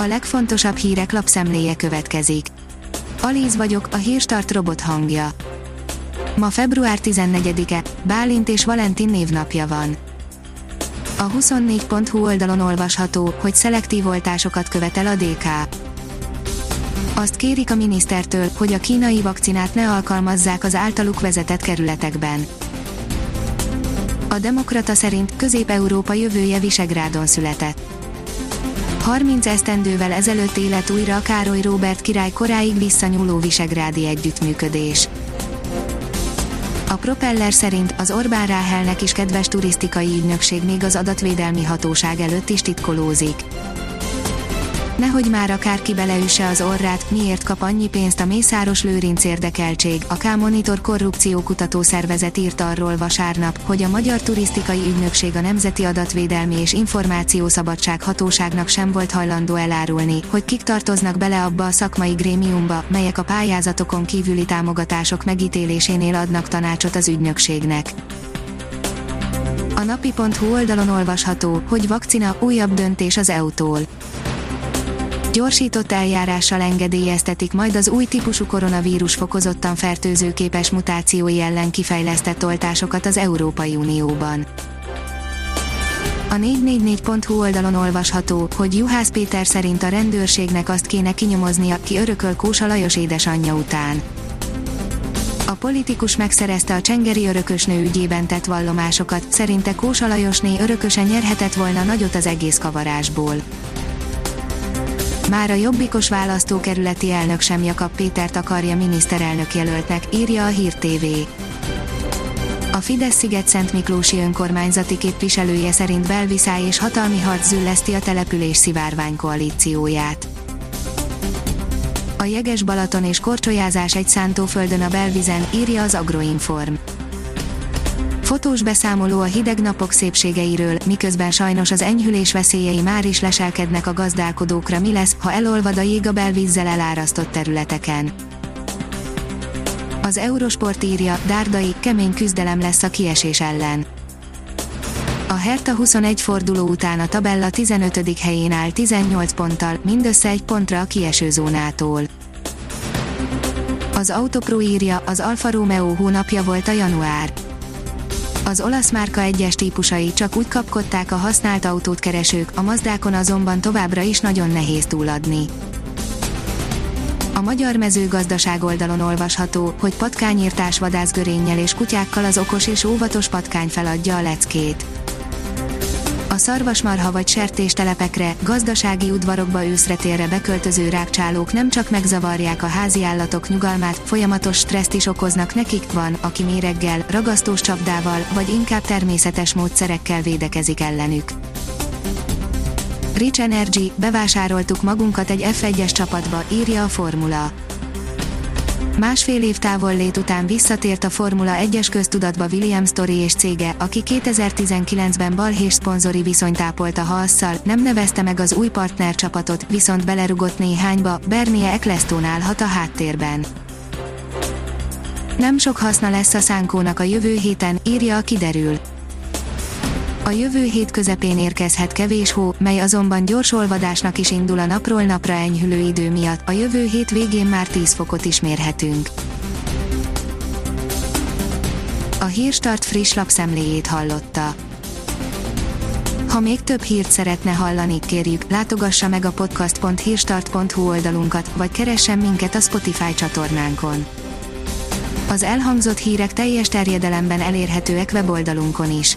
A legfontosabb hírek lapszemléje következik. Alíz vagyok, a hírstart robot hangja. Ma február 14-e, Bálint és Valentin névnapja van. A 24.hu oldalon olvasható, hogy szelektív oltásokat követel a DK. Azt kérik a minisztertől, hogy a kínai vakcinát ne alkalmazzák az általuk vezetett kerületekben. A Demokrata szerint Közép-Európa jövője Visegrádon született. 30 esztendővel ezelőtt élet újra a Károly Róbert király koráig visszanyúló visegrádi együttműködés. A Propeller szerint az Orbán Ráhelnek is kedves turisztikai ügynökség még az adatvédelmi hatóság előtt is titkolózik. Nehogy már akárki beleüsse az orrát, miért kap annyi pénzt a Mészáros Lőrinc érdekeltség, a K-Monitor korrupciókutató szervezet írt arról vasárnap, hogy a Magyar Turisztikai Ügynökség a Nemzeti Adatvédelmi és Információszabadság Hatóságnak sem volt hajlandó elárulni, hogy kik tartoznak bele abba a szakmai grémiumba, melyek a pályázatokon kívüli támogatások megítélésénél adnak tanácsot az ügynökségnek. A napi.hu oldalon olvasható, hogy vakcina újabb döntés az EU-tól gyorsított eljárással engedélyeztetik majd az új típusú koronavírus fokozottan fertőzőképes mutációi ellen kifejlesztett oltásokat az Európai Unióban. A 444.hu oldalon olvasható, hogy Juhász Péter szerint a rendőrségnek azt kéne kinyomoznia, ki örököl Kósa Lajos édesanyja után. A politikus megszerezte a csengeri örökösnő ügyében tett vallomásokat, szerinte Kósa Lajosné örökösen nyerhetett volna nagyot az egész kavarásból. Már a jobbikos választókerületi elnök sem Jakab Pétert akarja miniszterelnök jelöltnek, írja a Hír TV. A Fidesz Sziget-Szent Miklósi önkormányzati képviselője szerint belviszály és hatalmi harc zülleszti a település szivárvány koalícióját. A jeges Balaton és korcsolyázás egy szántóföldön a belvizen, írja az Agroinform. Fotós beszámoló a hideg napok szépségeiről, miközben sajnos az enyhülés veszélyei már is leselkednek a gazdálkodókra mi lesz, ha elolvad a jég a belvízzel elárasztott területeken. Az Eurosport írja, Dárdai, kemény küzdelem lesz a kiesés ellen. A Hertha 21 forduló után a tabella 15. helyén áll 18 ponttal, mindössze egy pontra a kieső zónától. Az Autopro írja, az Alfa Romeo hónapja volt a január az olasz márka egyes típusai csak úgy kapkodták a használt autót keresők, a Mazdákon azonban továbbra is nagyon nehéz túladni. A magyar mezőgazdaság oldalon olvasható, hogy patkányírtás vadászgörénnyel és kutyákkal az okos és óvatos patkány feladja a leckét szarvasmarha vagy sertéstelepekre, gazdasági udvarokba őszretérre beköltöző rákcsálók nem csak megzavarják a házi állatok nyugalmát, folyamatos stresszt is okoznak nekik, van, aki méreggel, ragasztós csapdával, vagy inkább természetes módszerekkel védekezik ellenük. Rich Energy, bevásároltuk magunkat egy F1-es csapatba, írja a formula Másfél év távollét után visszatért a Formula 1-es köztudatba William Story és cége, aki 2019-ben balhés szponzori viszonyt ápolt a Haasszal, nem nevezte meg az új partnercsapatot, viszont belerugott néhányba, Bernie Ecclestone állhat a háttérben. Nem sok haszna lesz a szánkónak a jövő héten, írja a kiderül. A jövő hét közepén érkezhet kevés hó, mely azonban gyors olvadásnak is indul a napról napra enyhülő idő miatt, a jövő hét végén már 10 fokot is mérhetünk. A Hírstart friss lapszemléjét hallotta. Ha még több hírt szeretne hallani, kérjük, látogassa meg a podcast.hírstart.hu oldalunkat, vagy keressen minket a Spotify csatornánkon. Az elhangzott hírek teljes terjedelemben elérhetőek weboldalunkon is